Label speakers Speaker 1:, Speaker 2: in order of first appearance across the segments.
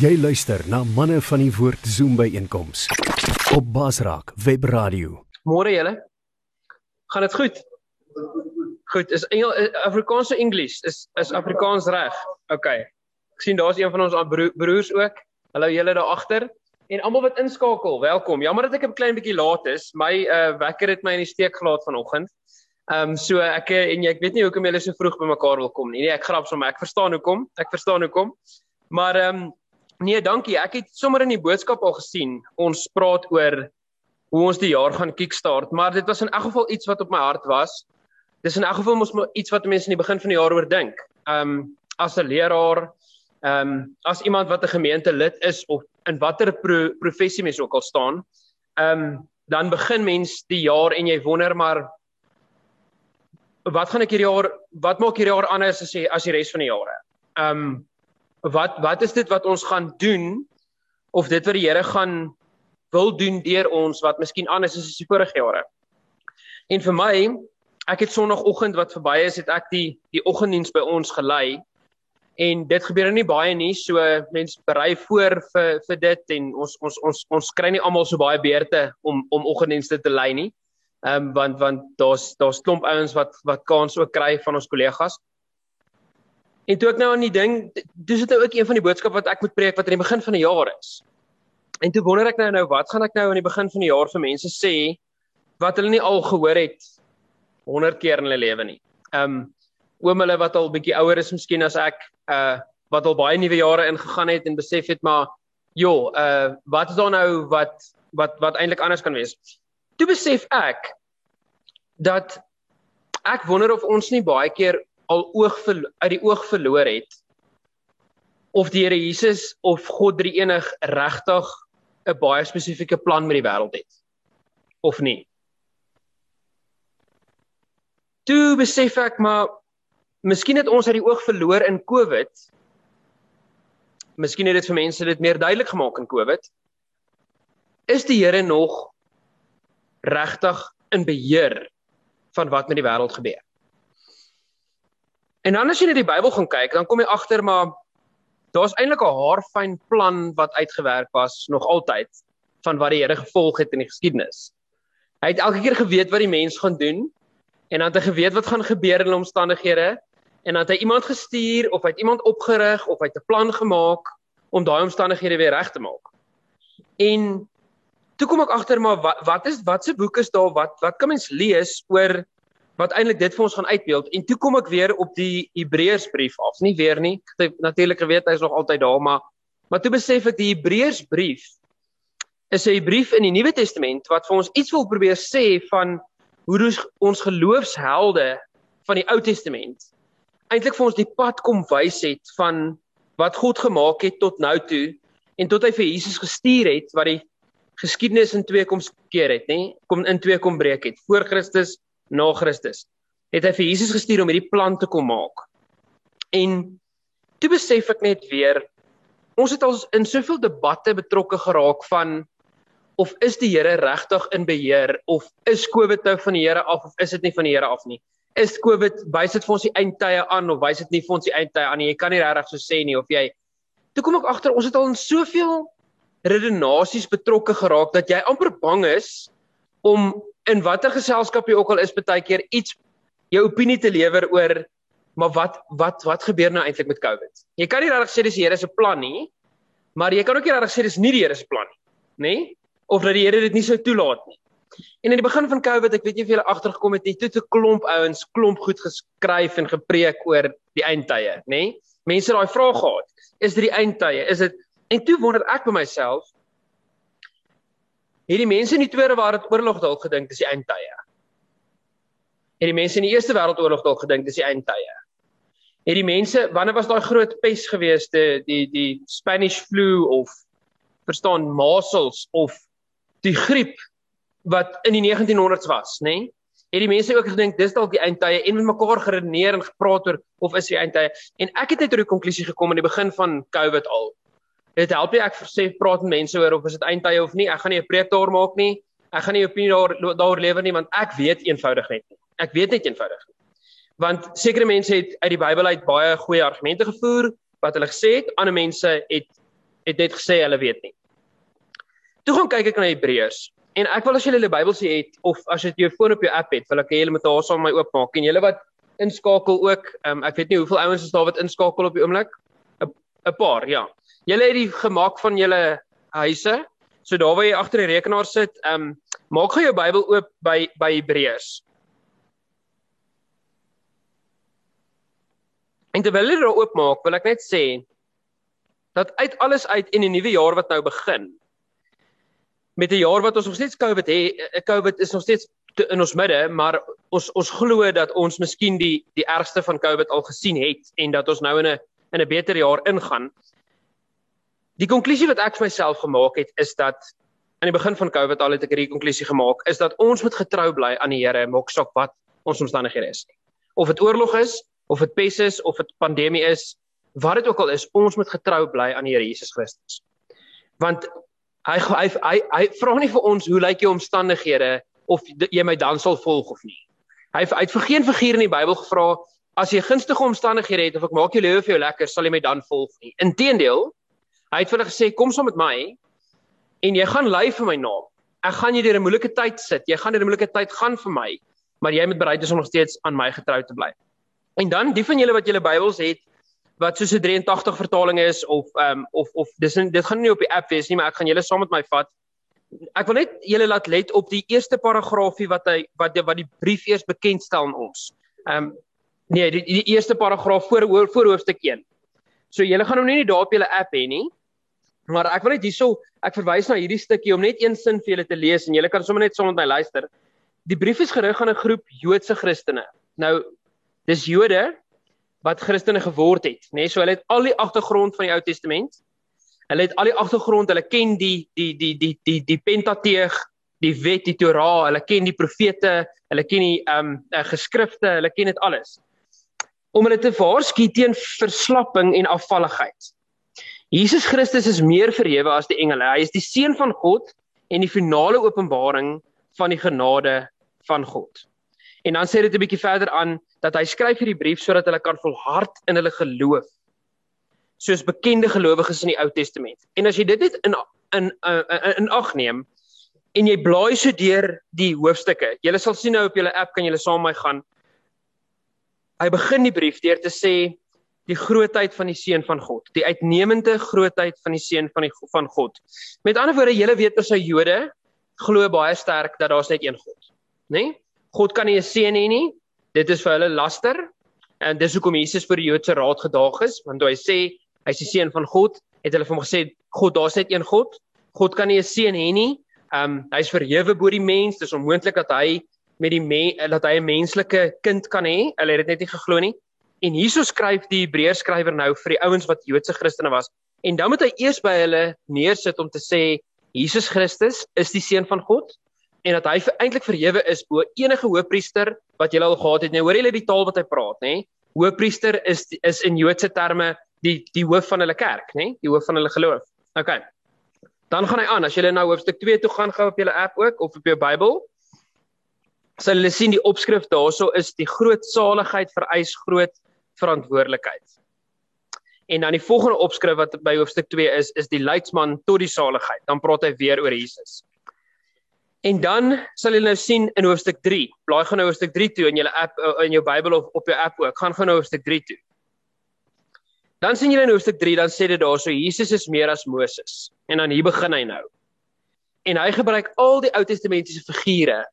Speaker 1: Jy luister na manne van die woord Zoom by einkoms op Basraak Web Radio.
Speaker 2: Môre julle. Gaan dit goed? Goed, is Engel eh, Afrikaans of Engels? Is is Afrikaans reg? OK. Ek sien daar's een van ons broer, broers ook. Hallo julle daar agter. En almal wat inskakel, welkom. Jammer dat ek 'n klein bietjie laat is. My uh wekker het my in die steek gelaat vanoggend. Ehm um, so ek eh, en jy ek weet nie hoekom julle so vroeg by mekaar wil kom nie. Nee, ek grap sommer. Ek verstaan hoekom. Ek verstaan hoekom. Maar ehm um, Nee, dankie. Ek het sommer in die boodskap al gesien. Ons praat oor hoe ons die jaar gaan kickstart, maar dit was in elk geval iets wat op my hart was. Dis in elk geval mos iets wat mense in die begin van die jaar oor dink. Um as 'n leraar, um as iemand wat 'n gemeente lid is of in watter pro professie mens ook al staan, um dan begin mens die jaar en jy wonder maar wat gaan ek hierdie jaar wat maak hierdie jaar anders as jy as die res van die jare? Um wat wat is dit wat ons gaan doen of dit wat die Here gaan wil doen deur ons wat miskien anders is as die vorige jare. En vir my, ek het sonoggend wat verby is, het ek die die oggenddiens by ons gelei. En dit gebeur nie baie nie, so mense berei voor vir vir dit en ons ons ons ons kry nie almal so baie beurte om om oggenddienste te lei nie. Ehm um, want want daar's daar's klomp ouens wat wat kans ook kry van ons kollegas. En toe ek nou aan die ding, dis dit nou ook een van die boodskappe wat ek moet preek wat aan die begin van die jaar is. En toe wonder ek nou nou wat gaan ek nou aan die begin van die jaar vir mense sê wat hulle nie al gehoor het 100 keer in hulle lewe nie. Um oom hulle wat al bietjie ouer is miskien as ek uh wat al baie nuwe jare ingegaan het en besef het maar joh, uh wat is daar nou wat wat wat eintlik anders kan wees? Toe besef ek dat ek wonder of ons nie baie keer al oog ver, uit die oog verloor het of die Here Jesus of God drie enig regtig 'n baie spesifieke plan met die wêreld het of nie. Toe besef ek maar miskien het ons uit die oog verloor in Covid. Miskien het dit vir mense dit meer duidelik gemaak in Covid. Is die Here nog regtig in beheer van wat met die wêreld gebeur? En dan as jy net die Bybel gaan kyk, dan kom jy agter maar daar's eintlik 'n haarfyn plan wat uitgewerk was nog altyd van wat die Here gevolg het in die geskiedenis. Hy het elke keer geweet wat die mens gaan doen en dan het hy geweet wat gaan gebeur in omstandighede en dan het hy iemand gestuur of hy het iemand opgerig of hy het 'n plan gemaak om daai omstandighede weer reg te maak. En toe kom ek agter maar wat wat is wat se boek is daar wat wat kan mens lees oor wat eintlik dit vir ons gaan uitbeeld. En toe kom ek weer op die Hebreërsbrief af. Nie weer nie. Natuurlik geweet hy is nog altyd daar maar maar toe besef ek die Hebreërsbrief is 'n brief in die Nuwe Testament wat vir ons iets wil probeer sê van hoe ons geloofshelde van die Ou Testament eintlik vir ons die pad kom wys het van wat God gemaak het tot nou toe en tot hy vir Jesus gestuur het wat die geskiedenis in twee kom skeer het nê kom in twee kom breek het. Voor Christus na Christus het hy vir Jesus gestuur om hierdie plan te kom maak. En toe besef ek net weer ons het al in soveel debatte betrokke geraak van of is die Here regtig in beheer of is COVID nou van die Here af of is dit nie van die Here af nie? Is COVID wys dit vir ons die eindtye aan of wys dit nie vir ons die eindtye aan nie? Jy kan nie regtig so sê nie of jy Toe kom ek agter ons het al in soveel redenasies betrokke geraak dat jy amper bang is om in watter geselskap jy ook al is baie keer iets jou opinie te lewer oor maar wat wat wat gebeur nou eintlik met COVID? Jy kan nie regtig sê dis die Here se plan nie, maar jy kan ook nie regtig sê dis nie die Here se plan nie, nê? Of dat die Here dit nie sou toelaat nie. En in die begin van COVID, ek weet nie of julle agtergekom het nie, toe 'n klomp ouens klomp goed geskryf en gepreek oor die eindtye, nê? Mense het daai vraag gehad. Is dit die eindtye? Is dit En toe wonder ek by myself, Hierdie mense in die Tweede Wêreldoorlog dalk gedink dis die eindtye. Hierdie mense in die Eerste Wêreldoorlog dalk gedink dis die eindtye. Hierdie mense, wanneer was daai groot pes gewees, die die die Spanish flu of verstaan measles of die griep wat in die 1900s was, nê? Nee? Het die mense ook gedink dis dalk die eindtye en met mekaar geredeneer en gepraat oor of is die eindtye? En ek het net tot die konklusie gekom aan die begin van COVID al dit help nie ek sê praat met mense oor of is dit eindtye of nie. Ek gaan nie 'n preek daar maak nie. Ek gaan nie opinie daar daaroor lewer nie want ek weet eenvoudig net nie. Ek weet net eenvoudig nie. Want sekere mense het uit die Bybel uit baie goeie argumente gevoer wat hulle gesê het, ander mense het het net gesê hulle weet nie. Toe gaan kyk ek na Hebreërs en ek wil as julle die Bybel sien het of as jy jou foon op jou app het, wil ek hê julle moet daar saam met my oopmaak en julle wat inskakel ook, um, ek weet nie hoeveel ouens is daar wat inskakel op die oomblik. 'n 'n paar, ja. Julle het die gemaak van julle huise. So daar waar jy agter die rekenaar sit, ehm um, maak gou jou Bybel oop by by Hebreërs. En terwyl jy dit oopmaak, wil ek net sê dat uit alles uit in die nuwe jaar wat nou begin met 'n jaar wat ons nog steeds COVID het, eh, COVID is nog steeds in ons midde, maar ons ons glo dat ons miskien die die ergste van COVID al gesien het en dat ons nou in 'n in 'n beter jaar ingaan. Die konklusie wat ek vir myself gemaak het is dat aan die begin van COVID al het ek hierdie konklusie gemaak, is dat ons moet getrou bly aan die Here, maak saak wat ons omstandighede is. Of dit oorlog is, of dit pes is of dit pandemie is, wat dit ook al is, ons moet getrou bly aan die Here Jesus Christus. Want hy hy hy, hy vra nie vir ons hoe lyk jou omstandighede of jy my dan sal volg of nie. Hy het vir geen figuur in die Bybel gevra as jy gunstige omstandighede het of ek maak jou lewe vir jou lekker, sal jy my dan volg nie. Inteendeel, hy het vir hulle gesê kom saam met my en jy gaan ly vir my naam. Ek gaan jy deur 'n moeilike tyd sit. Jy gaan deur 'n moeilike tyd gaan vir my, maar jy moet bereid wees om nog steeds aan my getrou te bly. En dan die van julle wat julle Bybels het wat soos 'n 83 vertaling is of ehm um, of of dis in, dit gaan nie op die app wees nie, maar ek gaan julle saam met my vat. Ek wil net julle laat let op die eerste paragraafie wat hy wat wat die brief eers bekendstel aan ons. Ehm um, nee, die, die eerste paragraaf voor voor hoofstuk 1. So julle gaan hom nie daar op julle app hê nie. Maar ek wil net hierso ek verwys na hierdie stukkie om net een sin vir julle te lees en julle kan sommer net met my luister. Die brief is gerig aan 'n groep Joodse Christene. Nou Dis Jode wat Christene geword het, nê? Nee, so hulle het al die agtergrond van die Ou Testament. Hulle het al die agtergrond, hulle ken die die die die die die Pentateeg, die Wet, die Torah, hulle ken die profete, hulle ken die ehm um, geskrifte, hulle ken dit alles. Om hulle te waarsku teen verslapping en afvalligheid. Jesus Christus is meer verhewe as die engele. Hy is die seun van God en die finale openbaring van die genade van God. En dan sê dit 'n bietjie verder aan dat hy skryf hierdie brief sodat hulle kan volhard in hulle geloof. Soos bekende gelowiges in die Ou Testament. En as jy dit net in in in in ag neem en jy blaai so deur die hoofstukke. Jy sal sien nou op julle app kan julle saam met my gaan. Hy begin die brief deur te sê die grootheid van die seun van God, die uitnemende grootheid van die seun van die van God. Met ander woorde, julle weet as 'n Jode glo baie sterk dat daar's net een God, né? Nee? God kan nie 'n seun hê nie. Dit is vir hulle laster. En dis hoekom Jesus vir die Joodse raad gedaag is, want toe hy sê hy's die seun van God, het hulle vir hom gesê God, daar's net een God. God kan nie 'n seun hê nie. Um hy's verhewe bo die mens. Dis onmoontlik dat hy met die men, dat hy 'n menslike kind kan hê. Hulle het dit net nie geglo nie. En hierso skryf die Hebreërs skrywer nou vir die ouens wat Joodse Christene was. En dan moet hy eers by hulle neersit om te sê Jesus Christus is die seun van God en dat hy eintlik verhewe is bo enige hoëpriester wat jy al gehad het. Nou hoor julle die taal wat hy praat, nê? Hoëpriester is is in Joodse terme die die hoof van hulle kerk, nê? Die hoof van hulle geloof. OK. Dan gaan hy aan. As jy nou hoofstuk 2 toe gaan gou op julle app ook of op jou Bybel, sal julle sien die opskrif daarso is die groot saligheid vereis groot verantwoordelikheid. En dan die volgende opskrif wat by hoofstuk 2 is, is die leidsman tot die saligheid. Dan praat hy weer oor Jesus. En dan sal jy nou sien in hoofstuk 3. Blaai gou nou hoofstuk 3 toe in jou app eh, in jou Bybel of op jou app ook. Gaan gou nou hoofstuk 3 toe. Dan sien jy in hoofstuk 3 dan sê dit daarso Jesus is meer as Moses. En dan hier begin hy nou. En hy gebruik al die Ou Testamentiese figure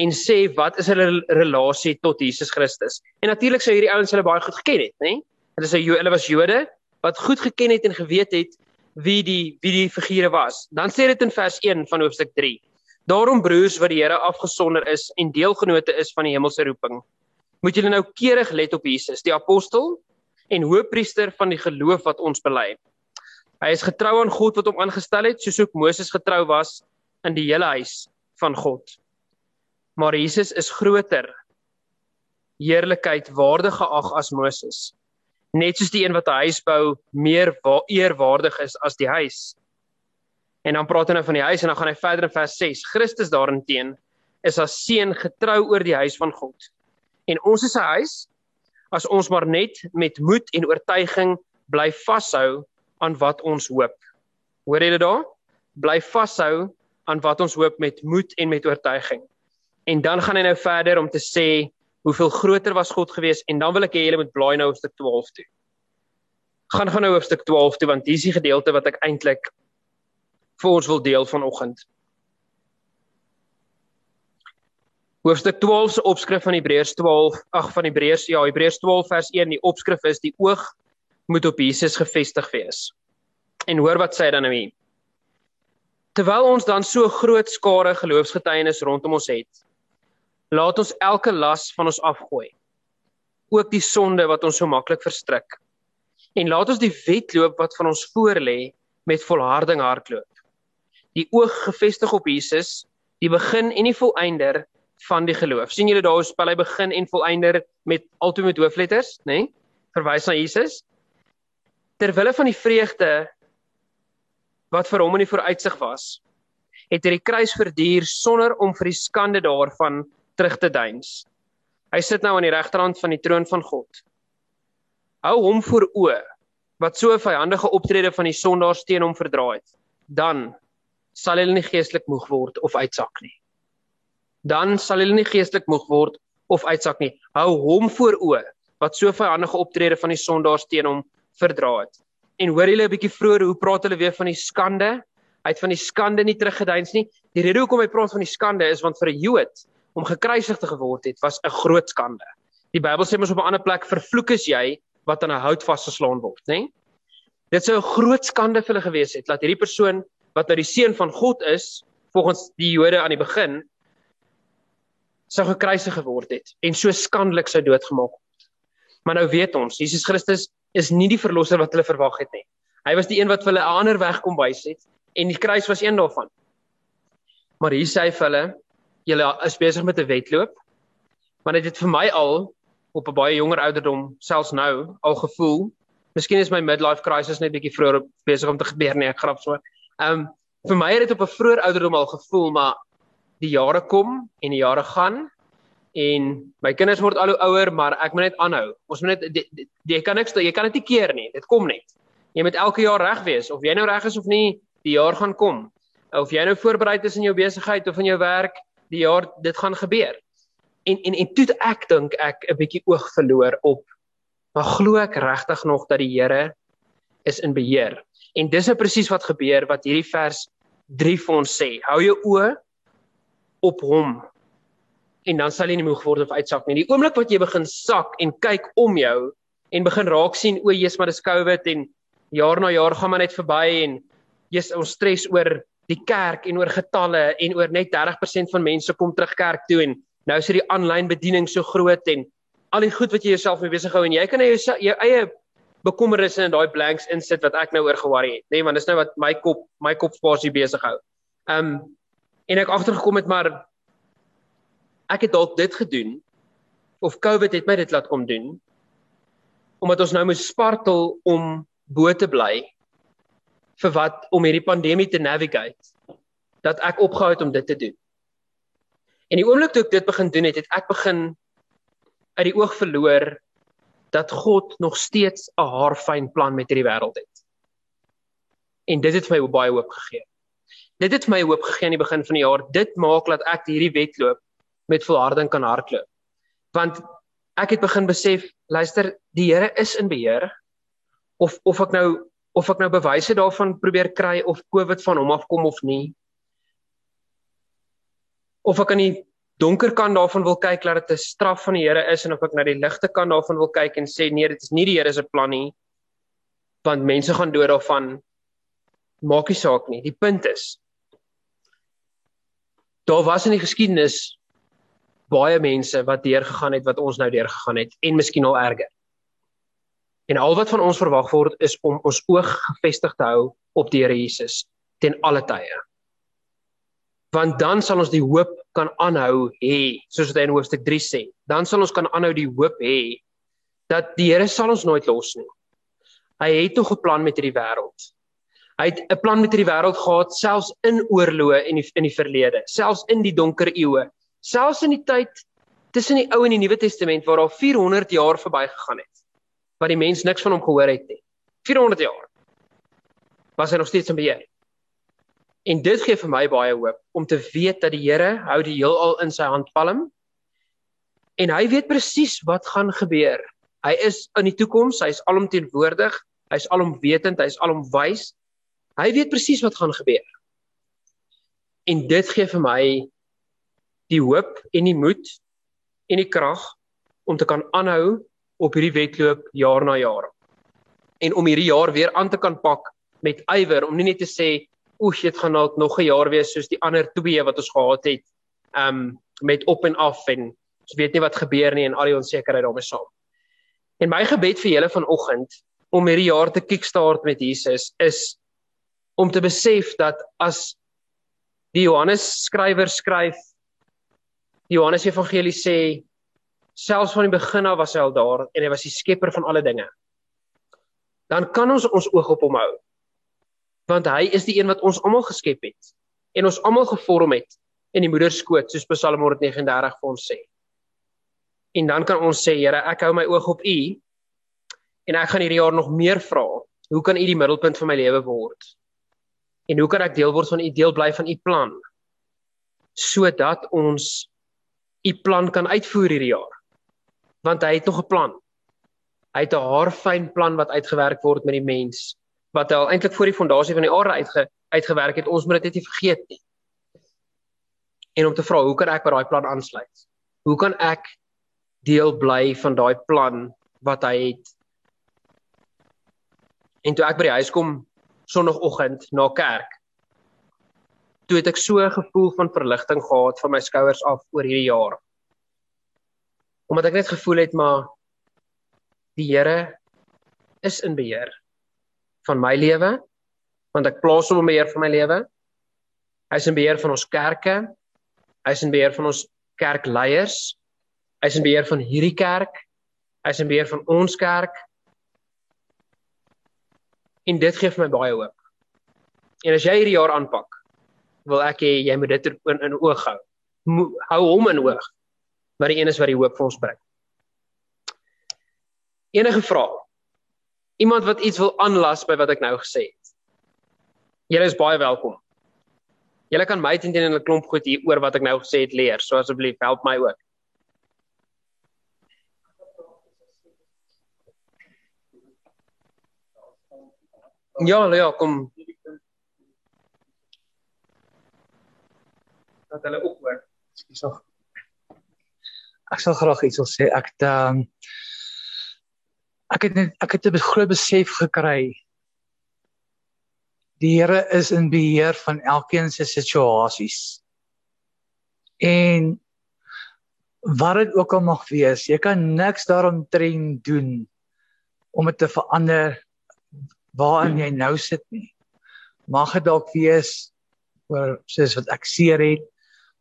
Speaker 2: en sê wat is hulle relasie tot Jesus Christus. En natuurlik sou hierdie ouens hulle baie goed geken het, nê? Hulle sê hulle was Jode wat goed geken het en geweet het wie die wie die figure was. Dan sê dit in vers 1 van hoofstuk 3. Daarom broers wat die Here afgesonder is en deelgenote is van die hemelse roeping, moet julle nou keurig let op Jesus, die apostel en hoëpriester van die geloof wat ons bely. Hy is getrou aan God wat hom aangestel het, soos ook Moses getrou was in die hele huis van God. Maar Jesus is groter heerlikheid waardig geag as Moses. Net soos die een wat 'n huis bou meer eerwaardig is as die huis. En dan praat hy nou van die huis en dan gaan hy verder in vers 6. Christus daarenteen is as seun getrou oor die huis van God. En ons is 'n huis as ons maar net met moed en oortuiging bly vashou aan wat ons hoop. Hoor jy dit daar? Bly vashou aan wat ons hoop met moed en met oortuiging. En dan gaan hy nou verder om te sê hoeveel groter was God gewees en dan wil ek hê julle moet blaai nou hoofstuk 12 toe. Gaan gaan nou hoofstuk 12 toe want hier is die gedeelte wat ek eintlik vir ons wil deel vanoggend. Hoofstuk 12 se opskrif van Hebreërs 12, ag van Hebreërs, ja, Hebreërs 12 vers 1, die opskrif is die oog moet op Jesus gefestig wees. En hoor wat sê hy dan nou hier. Terwyl ons dan so groot skare geloofsgetuienis rondom ons het, laat ons elke las van ons afgooi. Ook die sonde wat ons so maklik verstrik. En laat ons die wedloop wat van ons voorlê met volharding hardloop. Die oog gefestig op Jesus, die begin en die volëinder van die geloof. sien julle daar hoe spel hy begin en volëinder met altoe met hoofletters, nê? Nee? Verwys na Jesus. Terwille van die vreugde wat vir hom in die vooruitsig was, het hy die kruis verduur sonder om vir die skande daarvan terug te deins. Hy sit nou aan die regterhand van die troon van God. Hou hom voor oë wat so 'n vyandige optrede van die sondaars teen hom verdra het. Dan sal hulle nie geestelik moeg word of uitsak nie dan sal hulle nie geestelik moeg word of uitsak nie. Hou hom voor oë wat so vyandige optrede van die sondaars teen hom verdra het. En hoor julle 'n bietjie vroeër hoe praat hulle weer van die skande? Hy het van die skande nie teruggeduins nie. Die rede hoekom hy praat van die skande is want vir 'n Jood om gekruisig te geword het was 'n groot skande. Die Bybel sê mos op 'n ander plek vervloek is jy wat aan 'n hout vasgeslaan word, nê? Dit sou 'n groot skande vir hulle gewees het dat hierdie persoon wat nou die seun van God is, volgens die Jode aan die begin, sou gekruisig geword het en so skandelik sou doodgemaak word. Maar nou weet ons, Jesus Christus is nie die verlosser wat hulle verwag het nie. Hy was die een wat vir hulle 'n ander weg kom wys het en die kruis was een daarvan. Maar hier sê hy vir hulle, julle is besig met 'n wedloop. Maar dit het vir my al op 'n baie jonger ouderdom, selfs nou, al gevoel, miskien is my midlife crisis net bietjie vroeër besig om te gebeur nie, ek grap so. Ehm um, vir my het dit op 'n vroeër ouderdom al gevoel, maar die jare kom en die jare gaan en my kinders word al hoe ouer, maar ek moet net aanhou. Ons moet net jy kan niks jy kan dit nie keer nie. Dit kom net. Jy moet elke jaar reg wees of jy nou reg is of nie, die jaar gaan kom. Of jy nou voorberei is in jou besigheid of in jou werk, die jaar dit gaan gebeur. En en en toe ek dink ek 'n bietjie oog verloor op maar glo ek regtig nog dat die Here is in beheer. En dis nou presies wat gebeur wat hierdie vers 3 vir ons sê. Hou jou oë op hom en dan sal jy nie moeg word of uitsak nie. Die oomblik wat jy begin sak en kyk om jou en begin raak sien o, Jesus, maar dis COVID en jaar na jaar gaan maar net verby en jy's ons stres oor die kerk en oor getalle en oor net 30% van mense kom terug kerk toe en nou is dit die aanlyn bediening so groot en al die goed wat jy jouself mee besig hou en jy kan jou jou eie bekommernisse in daai blanks insit wat ek nou oor ge-worry het, nê, nee, want dis nou wat my kop my kop spasie besig hou. Um en ek agtergekom het maar ek het dalk dit gedoen of COVID het my dit laat kom doen omdat ons nou moet spartel om bo te bly vir wat om hierdie pandemie te navigate dat ek opgehou het om dit te doen. En die oomblik toe ek dit begin doen het, het ek begin uit die oog verloor dat God nog steeds 'n haarfyn plan met hierdie wêreld het. En dit het my baie hoop gegee dit het my hoop gegee aan die begin van die jaar. Dit maak dat ek hierdie wedloop met volharding kan hardloop. Want ek het begin besef, luister, die Here is in beheer. Of of ek nou of ek nou bewyse daarvan probeer kry of COVID van hom afkom of nie. Of ek aan die donker kant daarvan wil kyk dat dit 'n straf van die Here is en of ek na die ligte kant daarvan wil kyk en sê nee, dit is nie die Here se plan nie. Want mense gaan dood daarvan. Maak nie saak nie. Die punt is, daar was in die geskiedenis baie mense wat deur gegaan het wat ons nou deur gegaan het en miskien al erger. En al wat van ons verwag word is om ons oog gefestig te hou op die Here Jesus ten alle tye. Want dan sal ons die hoop kan aanhou hê, soos dit in hoofstuk 3 sê. Dan sal ons kan aanhou die hoop hê dat die Here sal ons nooit los nie. Hy het nog 'n plan met hierdie wêreld. Hy het 'n plan met hierdie wêreld gehad selfs in oorloë in die in die verlede, selfs in die donker eeue, selfs in die tyd tussen die Ou en die Nuwe Testament waar daar 400 jaar verbygegaan het wat die mens niks van hom gehoor het nie. 400 jaar was hy nog steeds in beheer. En dit gee vir my baie hoop om te weet dat die Here hou die heelal in sy handpalm. En hy weet presies wat gaan gebeur. Hy is in die toekoms, hy's alomteenwoordig, hy's alomwetend, hy's alomwys. Hy weet presies wat gaan gebeur. En dit gee vir my die hoop en die moed en die krag om te kan aanhou op hierdie wedloop jaar na jaar. En om hierdie jaar weer aan te kan pak met ywer om nie net te sê oek dit gaan dalk nog 'n jaar wees soos die ander twee wat ons gehad het um met op en af en ons weet nie wat gebeur nie en al die onsekerheid daarmee saam. En my gebed vir julle vanoggend om hierdie jaar te kickstart met Jesus is om te besef dat as die Johannes skrywer skryf die Johannes Evangelie sê selfs van die begin af was hy al daar en hy was die skepper van alle dinge. Dan kan ons ons oog op hom hou. Want hy is die een wat ons almal geskep het en ons almal gevorm het in die moeder skoot soos Psalm 139 vir ons sê. En dan kan ons sê Here, ek hou my oog op U en ek gaan hierdie jaar nog meer vra. Hoe kan U die middelpunt van my lewe word? En hoe kan ek deel word van U deel bly van U plan? Sodat ons u plan kan uitvoer hierdie jaar. Want hy het nog 'n plan. Hy het 'n haarfyn plan wat uitgewerk word met die mens wat hy al eintlik voor die fondasie van die aarde uitge uitgewerk het. Ons moet dit nie vergeet nie. En om te vra, hoe kan ek by daai plan aansluit? Hoe kan ek deel bly van daai plan wat hy het? En toe ek by die huis kom sonoggend na kerk, toe het ek so 'n gevoel van verligting gehad van my skouers af oor hierdie jaar. Omdat ek net gevoel het maar die Here is in beheer van my lewe want ek plaas hom in beheer van my lewe. Hy is in beheer van ons kerke. Hy is in beheer van ons kerkleiers. Hy is in beheer van hierdie kerk. Hy is in beheer van ons kerk. En dit gee vir my baie hoop. En as jy hierdie jaar aanpak, wil ek hê jy moet dit in in oog hou. Mo, hou hom in oog. Maar die een is wat die hoop vir ons bring. Enige vrae? Iemand wat iets wil aanlas by wat ek nou gesê het. Julle is baie welkom. Julle kan my teen teen 'n klomp goed hier oor wat ek nou gesê het leer. So asseblief help my ook. Ja, ja, kom dat hulle ook hoor. Ekskuus.
Speaker 3: Ek sal graag iets wil sê. Ek het um, ek het net ek het 'n groot besef gekry. Die Here is in beheer van elkeen se situasies. En wat dit ook al mag wees, jy kan niks daaromtrent doen om dit te verander waarin jy nou sit nie. Mag dit dalk wees oor soos wat ek seer het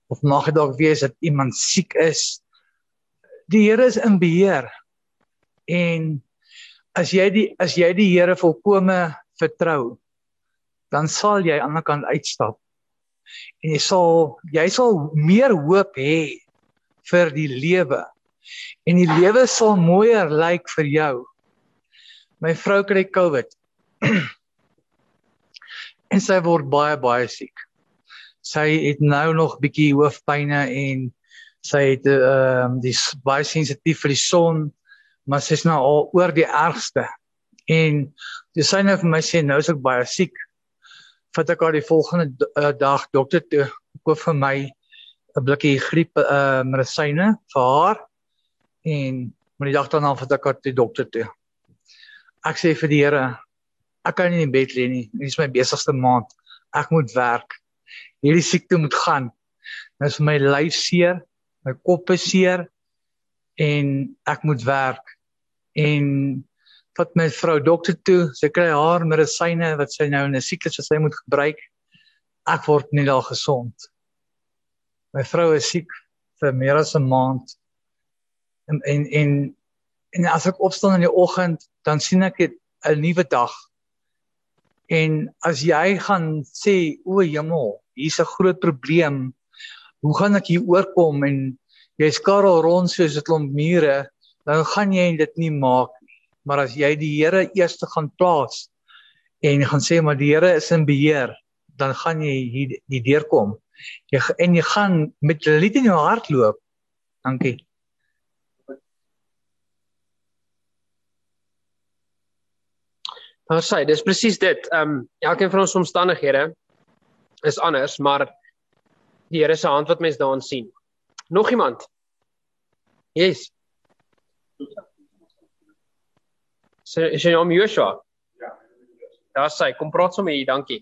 Speaker 3: of mag dit dalk wees dat iemand siek is. Die Here is in beheer. En as jy die as jy die Here volkome vertrou, dan sal jy aan die ander kant uitstap. En jy sal jy sal meer hoop hê vir die lewe. En die lewe sal mooier lyk vir jou. My vrou kry COVID. en sy word baie baie siek sy het nou nog bietjie hoofpynne en sy het ehm uh, die baie sensitief vir die son maar sy's nou al oor die ergste. En dis sy nou vir my sê nou is ek baie siek vat ek haar die volgende uh, dag dokter toe koop vir my 'n blikkie griep uh, medisyne vir haar en maar die dag daarna vat ek haar toe dokter toe. Ek sê vir die Here ek kan nie in bed lê nie. Dis my besigste maand. Ek moet werk. Hierdie siekte moet gaan. Dit is my lyf seer, my kop is seer en ek moet werk. En vat my vrou dokter toe, sy kry haar medisyne wat sy nou in 'n siekte wat sy moet gebruik. Ek word nie al gesond. My vrou is siek vir meer as 'n maand. En en en en as ek opstaan in die oggend, dan sien ek 'n nuwe dag. En as jy gaan sê o, hemel, hier's 'n groot probleem. Hoe gaan ek hier oorkom en jy skarrel rond soos 'n klomp mure, dan gaan jy dit nie maak nie. Maar as jy die Here eers gaan plaas en gaan sê maar die Here is in beheer, dan gaan jy hier die deurkom. Jy en jy gaan met lied in jou hart loop. Dankie.
Speaker 2: Maar sê, dis presies dit. Ehm um, elkeen van ons omstandighede is anders, maar die Here se hand wat mens daarin sien. Nog iemand? Yes. Sê is jy om Joshua? Ja. Daar sê, kom praat sommer hier, dankie.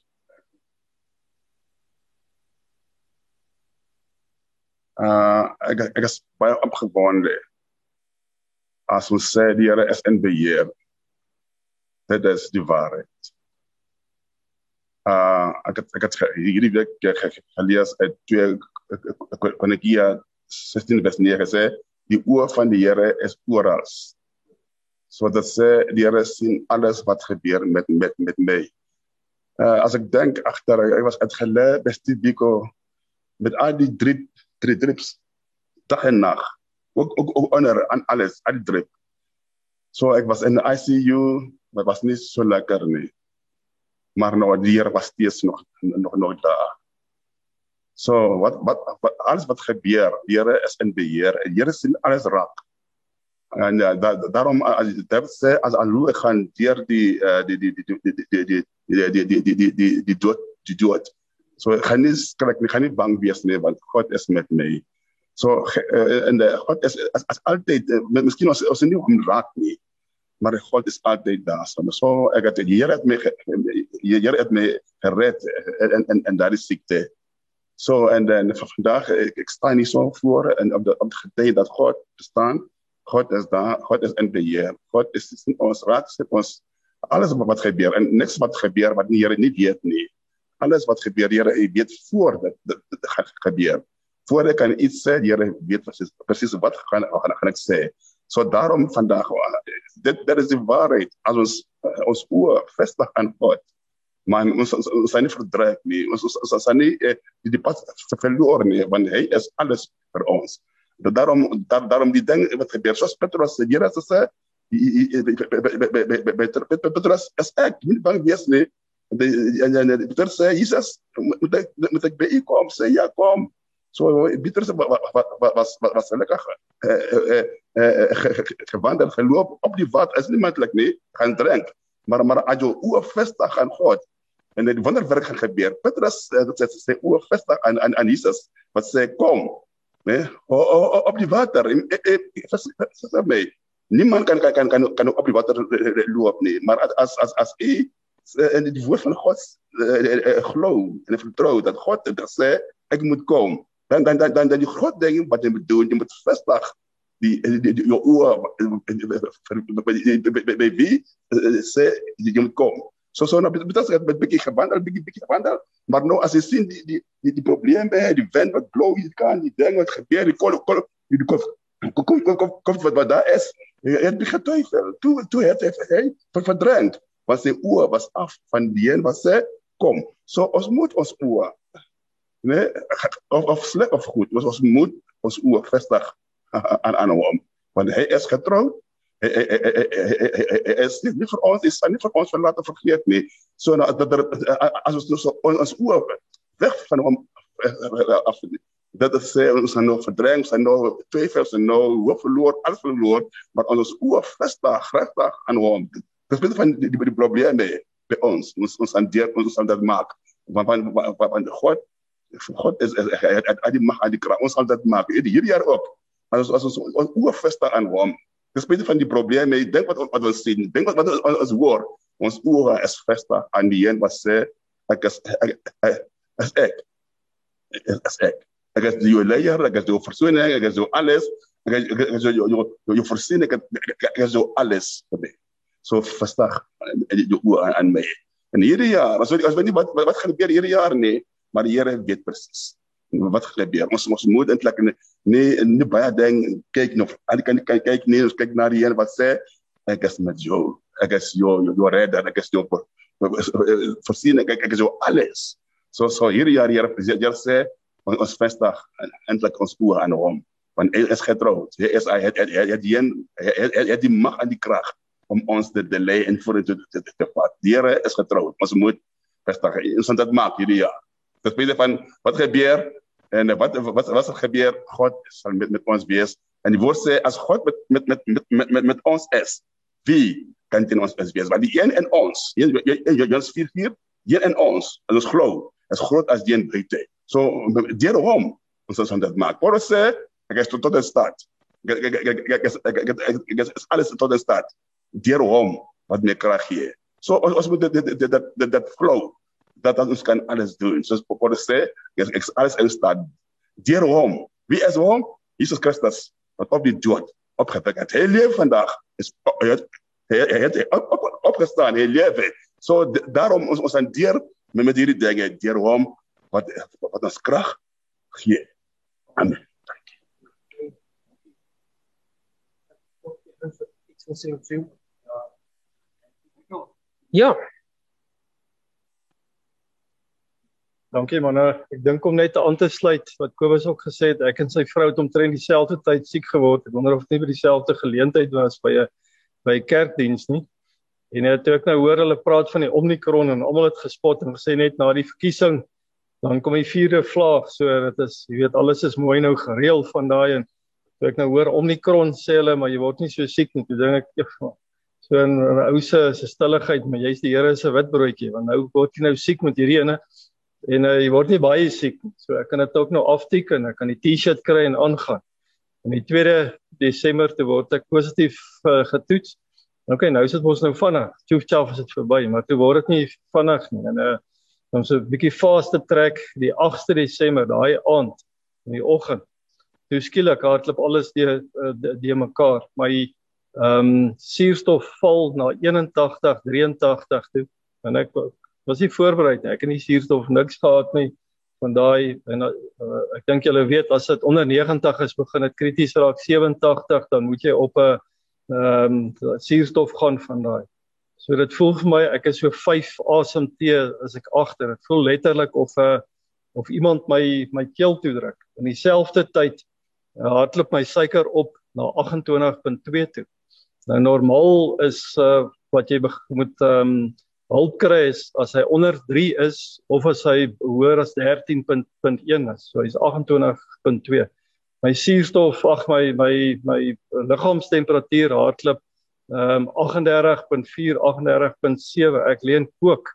Speaker 4: Uh ek ek is baie opgewonde. As ons sê die Here is in beheer. Dit is die waarheid. Uh ek het, ek het hierdie week gelees uit 2 Konekia 16 vers 9 sê die oë van die Here is oral. So dit sê die Here sien alles wat gebeur met met met my. Uh as ek dink agter ek was uitgelê by Stibiko met al die drie drie drips dag en nag ook ook, ook onder aan alles al die drip so ek was in die ICU maar was nie so lekker nie maar nou die Here was steeds nog nog nog daar so wat wat, wat alles wat gebeur die Here is in beheer en die Here sien alles raak en ja da, daarom as dit sê as alou ek gaan deur die die die die die die die die die die die die dood die dood So ek gaan nie skrik nie, gaan nie bang wees nie want God is met my. So in die God is as, as altyd uh, miskien ons ons nie om raak nie. Maar God is altijd daar. Zo, je het me, je het me gered eh, en, en, en daar is ziekte. Zo, en, eh, en vandaag, eh, ik, ik sta niet zo voor en op, de, op het gedeen dat God bestaat. God is daar, God is in beheer. God is, is in ons raad, ons. Alles wat gebeurt en niks wat gebeurt, wat hier niet weet, nee. Alles wat gebeurt, je weet voordat het gaat gebeuren. Voordat ik kan iets zeggen, je weet precies, precies wat gaan, Wat kan ik zeggen. So daarom vandag dit dit is die waarheid as ons ons oë vestig aan God. Maar ons ons, ons is nie verdruk nie. Ons ons ons is nie eh, die die pad verloor nie, want hy is alles vir ons. Dat daarom daar, daarom die ding wat gebeur, soos Petrus sê, Here sê Petrus is ek nie bang wees nie Pieter sê Jesus moet ek moet ek by u kom sê ja kom zo bitter was, was, lekker gewandeld, gelopen op die water is niemand nee, gaan drinken. Maar, maar als je uw vestig aan God en het wonderwerk gaat gebeuren. Petrus, dat is zijn uw vestig aan, aan, aan Wat zei, kom. Nee, op die water. Zeg. Niemand kan, kan, kan, kan, op die water lopen. Nee. Maar als, als, als en die woord van God geloof en vertrouw dat God dat zei, ik moet komen. Dan dan dan dan die groot ding wat jy moet doen jy moet vestig die jou oor by wie sê jy moet kom. So so nou betas het met bietjie gewandel bietjie bietjie gewandel. Maar nou as jy sien die die die, die probleme die wind wat blow jy kan die ding wat gebeur die kol kol die kom kom kom kom wat wat daar is het begin twyfel toe toe het hy verdrink was sy oë was af van die een wat sê kom. So ons moet ons oë Nee, of, of slecht of goed. Maar ons moet ons oer vestig aan, aan hem. Want hij is getrouwd. Hij, hij, hij, hij is niet voor ons, is niet voor ons verlaten, vergeet niet. Zodat als we dus ons oer weg van hem eh, eh, eh, dat is we zijn nog verdrengen, we zijn nog twijfel, we zijn nog we verloren, alles verloren. Maar ons oer vestig, graag aan hem. Dat is van die, die, die problemen bij ons. Ons, zijn aan ons aan dat maken. Want, want, want God God is hy die mag al die krag. Ons sal dit maak. Hierdie jaar ook. As as ons ons oorfeste aan hom. Dis baie van die probleme. Ek dink wat wat ons sien. Dink wat wat ons hoor. Ons oë is vestig aan die een wat sê ek is ek is ek. Is ek. Ek is die leier, ek is die versoening, ek is so alles. Ek is jou jou jou voorsiening, ek is so alles vir my so in die oë aan, aan my. En hierdie jaar, as as weet nie wat wat gaan gebeur hierdie jaar nie, maar die Here weet presies wat gebeur. Ons ons moet eintlik nie nie nie baie ding kyk nog. Al kan kyk kyk nie, ons kyk na die Here wat sê ek is met jou. Ek is jou jou redder, ek is jou voorsien ek ek is jou alles. So so hierdie jaar Here Here sê ons vestig eintlik ons oë aan hom want hy is getrou. Hy is hy het die hy het die mag en die krag om ons te delay en voor te te vat. Die Here is getrou. Ons moet vestig. Ons het dit maak hierdie jaar. Dit spesifiek van wat gebeur en wat wat wat gebeur? God sal met met ons wees. En die woord sê as God met met met met met, met, met ons is, wie kan teen ons wees? Want die een in ons, Johannes 4:4, een in ons, en ons glo, is groot as die een buite. So deur hom ons ons dit maak. Paulus sê, ek is tot tot in staat. Ek ek ek ek is alles tot in staat deur hom wat my krag gee. So ons moet dit dit dit dit flow dat ons kan alles doen. Soos Paulus sê, ek is alles in staat deur hom. Wie is hom? Jesus Christus wat op die dood opgewek het. Hy leef vandag. Is hy het hy het op, op, opgestaan. Hy leef. So daarom ons ons hanteer met met hierdie dinge deur hom wat wat ons krag gee. Amen.
Speaker 2: Ja,
Speaker 5: Dankie man. Ek dink om net aan te sluit wat Kobus ook gesê het, ek en sy vrou het omtrent dieselfde tyd siek geword. Ek wonder of dit nie by dieselfde geleentheid was by 'n by 'n kerkdiens nie. En net toe ek nou hoor hulle praat van die Omicron en almal het gespot en gesê net na die verkiesing dan kom die vierde vlaag. So dit is, jy weet, alles is mooi nou gereël van daai en toe ek nou hoor Omicron sê hulle maar jy word nie so siek nie. Toe dink ek so 'n ou se se stilligheid, maar jy's die Here se witbroodjie want nou word jy nou siek met hierdie ene en uh, jy word nie baie siek nie. So ek kan dit ook nou afteken. Ek kan die T-shirt kry en aangaan. En die 2 Desember te word ek positief uh, getoets. OK, nou is dit mos nou vinnig. Tjoef tjof is dit verby, maar toe word dit nie vinnig nie. En uh dan so 'n bietjie vaste trek die 8de Desember, daai aand in die oggend. Toe skielik hardloop alles deur deur mekaar. My ehm um, suurstof val na 81, 83 toe en ek was nie voorberei nie. Ek het nie suurstof niks gehad nie van daai en uh, ek dink julle weet as dit onder 90 is begin dit krities raak 87 dan moet jy op 'n ehm um, suurstof gaan van daai. So dit voel vir my ek is so 5 asemtee as ek agter. Dit voel letterlik of 'n uh, of iemand my my keel toe druk. In dieselfde tyd uh, hardloop my suiker op na 28.2 toe. Nou normaal is uh, wat jy moet ehm um, hulp kry is as hy onder 3 is of as hy hoër as 13.1 is. So hy's 28.2 my suurstof ag my my my liggaamstemperatuur hardloop ehm um, 38.4 38.7 ek leen kook.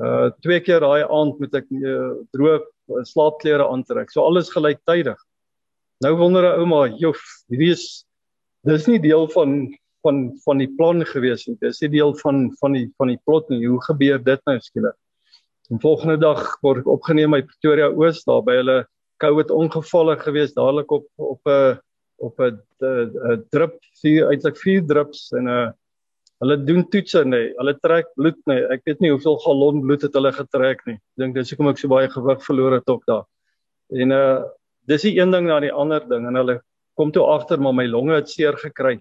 Speaker 5: Uh twee keer daai aand moet ek uh, droë uh, slaapklere aantrek. So alles gelyktydig. Nou wonder 'n ouma jof hierdie is dis nie deel van van van die plan gewees nie. Dis nie deel van van die van die plot nie. Hoe gebeur dit nou skielik? En volgende dag word ek opgeneem by Pretoria Oos daar by hulle COVID ongevalle gewees dadelik op op 'n op 'n drip vier eintlik vier drips en 'n uh, hulle doen toetse nê nee. hulle trek bloed nê nee. ek weet nie hoeveel gallon bloed het hulle getrek nie. Ek dink dis hoekom ek so baie gewig verloor het ook daar. En uh dis die een ding na die ander ding en hulle kom toe agter maar my longe het seer gekry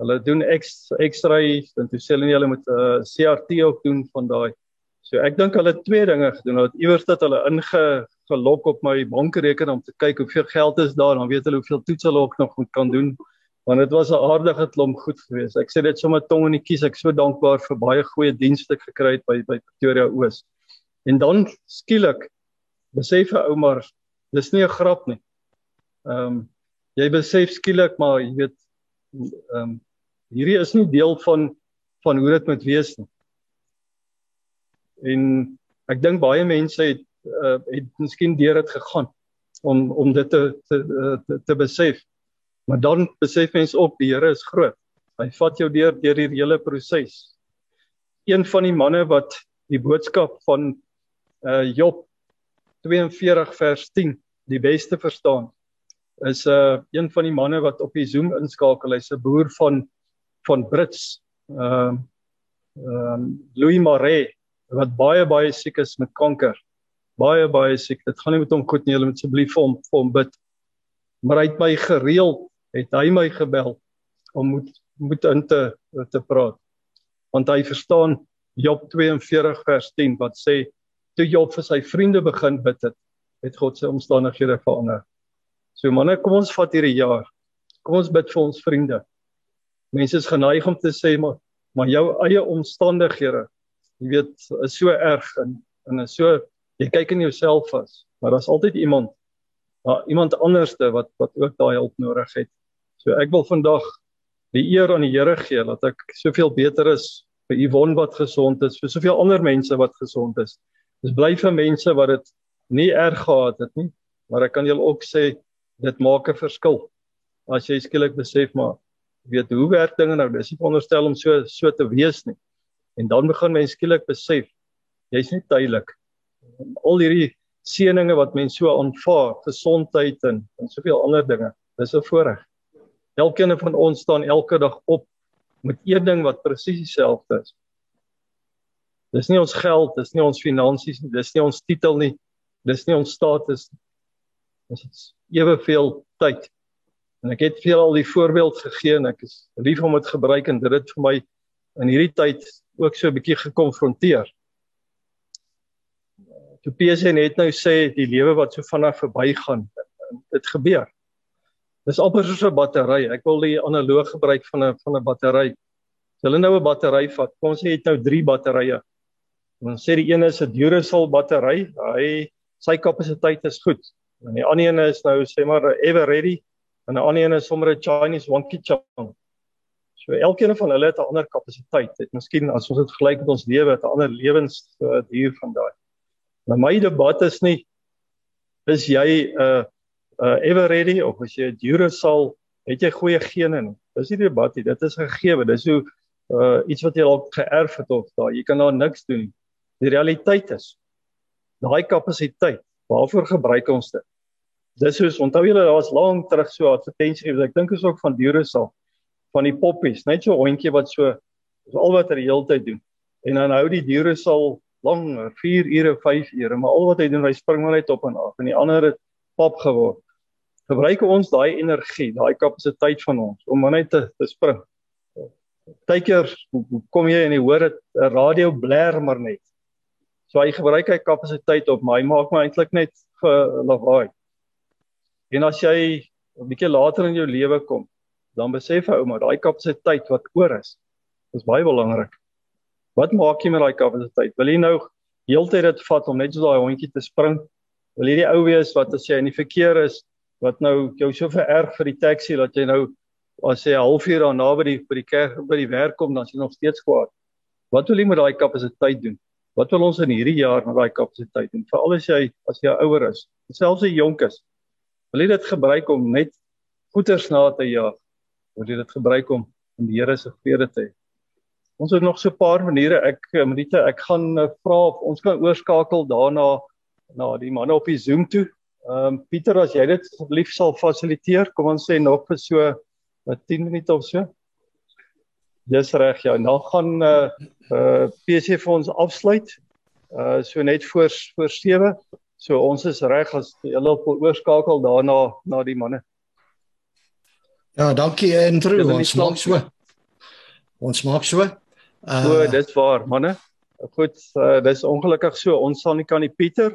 Speaker 5: hulle doen x-ray en toe sê hulle nie hulle moet 'n uh, CRT ook doen van daai so ek dink hulle twee dinge gedoen hulle het iewers dat hulle inge gelok op my bankrekening om te kyk hoeveel geld is daar, dan weet hulle hoeveel toets hulle ook nog kan doen. Want dit was 'n aardige klomp goed geweest. Ek sê dit sommer tong in die kies. Ek so dankbaar vir baie goeie dienste gekry het by by Pretoria Oos. En dan skielik besef 'n ou maar dis nie 'n grap nie. Ehm um, jy besef skielik maar jy weet ehm um, hierdie is nie deel van van hoe dit moet wees nie. En ek dink baie mense het uh, het miskien deur dit gegaan om om dit te te te, te besef. Maar dan besef mens ook die Here is groot. Hy vat jou deur deur hierdie hele proses. Een van die manne wat die boodskap van uh Job 42 vers 10 die beste verstaan is uh een van die manne wat op die Zoom inskakel. Hy's 'n boer van van Brits. Ehm uh, ehm um, Louis Maree wat baie baie siek is met kanker baie baie siek. Dit gaan nie met hom goed nie. Julle moet asseblief vir hom vir hom bid. Maar hy het my gereeld, het hy my gebel om moet moet in te te praat. Want hy verstaan Job 42 vers 10 wat sê toe Job vir sy vriende begin bid het, het God sy omstandighede verander. So manne, kom ons vat hierdie jaar. Kom ons bid vir ons vriende. Mense is geneig om te sê maar maar jou eie omstandighede, jy weet, is so erg en En so jy kyk in jouself vas, maar daar's altyd iemand, daar iemand anderste wat wat ook daai hulp nodig het. So ek wil vandag die eer aan die Here gee dat ek soveel beter is vir Yvonne wat gesond is, vir soveel ander mense wat gesond is. Dis bly vir mense wat dit nie erg gehad het nie, maar ek kan julle ook sê dit maak 'n verskil. As jy skielik besef maar weet hoe werk dinge nou? Dis nie veronderstel om so so te wees nie. En dan begin mens skielik besef jy's nie tydelik. Al hierdie seëninge wat mens so aanvaar, gesondheid en en soveel ander dinge, dis 'n voorreg. Elkeen van ons staan elke dag op met een ding wat presies dieselfde is. Dis nie ons geld, dis nie ons finansies nie, dis nie ons titel nie, dis nie ons status nie. Dis eweveel tyd. En ek het vir julle al die voorbeeld gegee en ek is lief om dit gebruik en dit het vir my in hierdie tyd ook so 'n bietjie gekonfronteer. Toe PSN net nou sê die lewe wat so vinnig verbygaan, dit gebeur. Dis amper soos 'n battery. Ek wil die analoog gebruik van 'n van 'n battery. As hulle nou 'n battery vat, kom ons sê jy het nou 3 batterye. Ons sê die een is 'n Duracell battery. Hy sy kapasiteit is goed. En die ander een is nou sê maar ever ready en 'n ander een is sommer 'n Chinese wonky chong. So elkeen van hulle het 'n ander kapasiteit. Dit miskien as ons dit vergelyk met ons lewe, het 'n ander lewensduur van daai. Maar my debat is nie is jy 'n uh, 'n uh, ever ready of as jy 'n Duracell, het jy goeie gene nie. Dis nie die debat nie. Dit is gegee. Dis hoe uh iets wat jy dalk geërf het of daai jy kan daar niks doen nie. Die realiteit is daai kapasiteit, waarvoor gebruik ons dit? Dis soos onthou julle daar was lank terug so advertensie, ek dink is ook van Duracell van die poppies, net so 'n hondjie wat so is al wat hy die hele tyd doen. En dan hou die Duracell lang 4 ure, 5 ure, maar al wat hy doen, hy spring maar net op en af en die ander het pap geword. Gebruik ons daai energie, daai kapasiteit van ons om net te, te spring. Partykeer kom jy en jy hoor dit 'n radio blaar maar net. So hy gebruik hy kapasiteit op, maar hy maak my eintlik net lawaai. En as jy 'n bietjie later in jou lewe kom, dan besef hy ouma daai kapasiteit wat oor is is baie belangrik. Wat maak jy met daai kapasiteit? Wil jy nou heeltyd dit vat om net so daai hondjie te spring? Wil jy die ou wees wat as jy in die verkeer is wat nou jou so vererg vir die taxi dat jy nou as jy 'n halfuur daarna by die by die kerk by die werk kom dan is jy nog steeds kwaad. Wat wil jy met daai kapasiteit doen? Wat wil ons in hierdie jaar met daai kapasiteit doen? Veral as jy as jy ouer is, selfs as jy jonk is. Wil jy dit gebruik om net goeders na te jaag? Wil jy dit gebruik om om die Here se vrede te? Ons het nog so 'n paar maniere. Ek eh, Marita, ek gaan uh, vra of ons kan oorskakel daarna na die manne op die Zoom toe. Ehm um, Pieter, as jy dit asseblief sal fasiliteer, kom ons sê nog vir so wat uh, 10 minute of so. Dis reg, ja. Nou gaan uh, uh PC vir ons afsluit. Uh so net voor voor 7. So ons is reg as julle op oorskakel daarna na die manne.
Speaker 6: Ja, dankie Andrew. Ons maak so. Ons maak so.
Speaker 5: Uh, o, dis waar, manne. Goed, uh, dis ongelukkig so. Ons sal nie kan die Pieter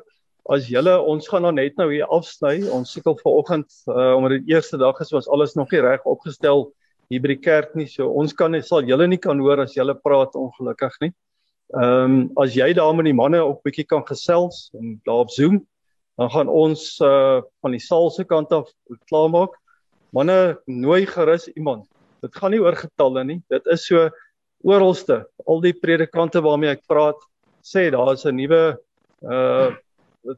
Speaker 5: as julle ons gaan nou net nou hier afsny. Ons sukkel vanoggend uh, omdat dit eerste dag is, was alles nog nie reg opgestel hier by die kerk nie. So ons kan sal julle nie kan hoor as julle praat ongelukkig nie. Ehm um, as jy daar met die manne op bietjie kan gesels en daar op Zoom, dan gaan ons uh van die saal se kant af klaarmaak. Manne, nooi gerus iemand. Dit gaan nie oor getalle nie. Dit is so oralste, al die predikante waarmee ek praat, sê daar is 'n nuwe uh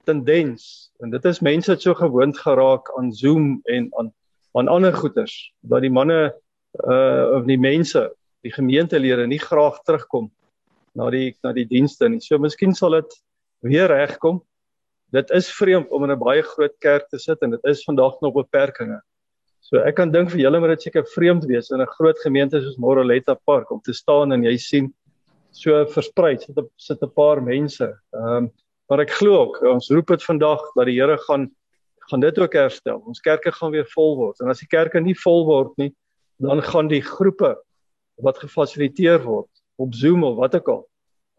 Speaker 5: tendens en dit is mense het so gewoond geraak aan Zoom en aan aan ander goeters dat die manne uh of die mense, die gemeentelede nie graag terugkom na die na die dienste nie. So miskien sal dit weer regkom. Dit is vreemd om in 'n baie groot kerk te sit en dit is vandag nog beperkings. So ek kan dink vir julle moet dit seker vreemd wees in 'n groot gemeente soos Moroletta Park om te staan en jy sien so versprei sit 'n sit 'n paar mense. Ehm um, maar ek glo ook ons roep dit vandag dat die Here gaan gaan dit ook herstel. Ons kerke gaan weer vol word. En as die kerke nie vol word nie, dan gaan die groepe wat gefasiliteer word op Zoom of wat ook al,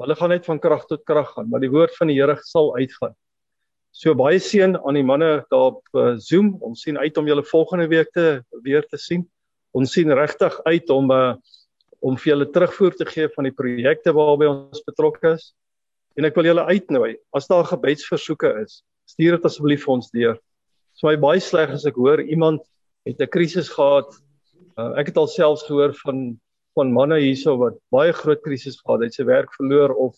Speaker 5: hulle gaan net van krag tot krag gaan, maar die woord van die Here sal uitgaan. So baie seën aan die manne daar op uh, Zoom. Ons sien uit om julle volgende week te weer te sien. Ons sien regtig uit om uh, om vir julle terugvoer te gee van die projekte waarby ons betrokke is. En ek wil julle uitnooi, as daar gebedsversoeke is, stuur dit asseblief vir ons deur. Dit is my baie sleg as ek hoor iemand het 'n krisis gehad. Uh, ek het al selfs gehoor van van manne hierso wat baie groot krisis gehad het, sy werk verloor of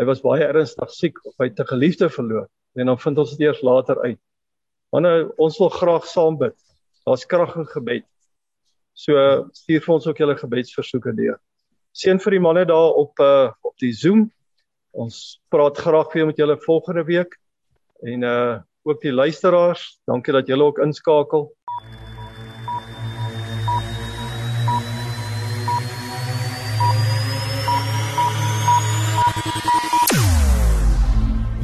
Speaker 5: hy was baie ernstig siek of hy het 'n geliefde verloor. En dan vind ons dit eers later uit. Manne, ons wil graag saam bid. Daar's krag in gebed. So stuur vir ons ook julle gebedsversoeke deur. Seën vir die manne daar op uh op die Zoom. Ons praat graag weer met julle volgende week. En uh ook die luisteraars, dankie dat julle ook inskakel.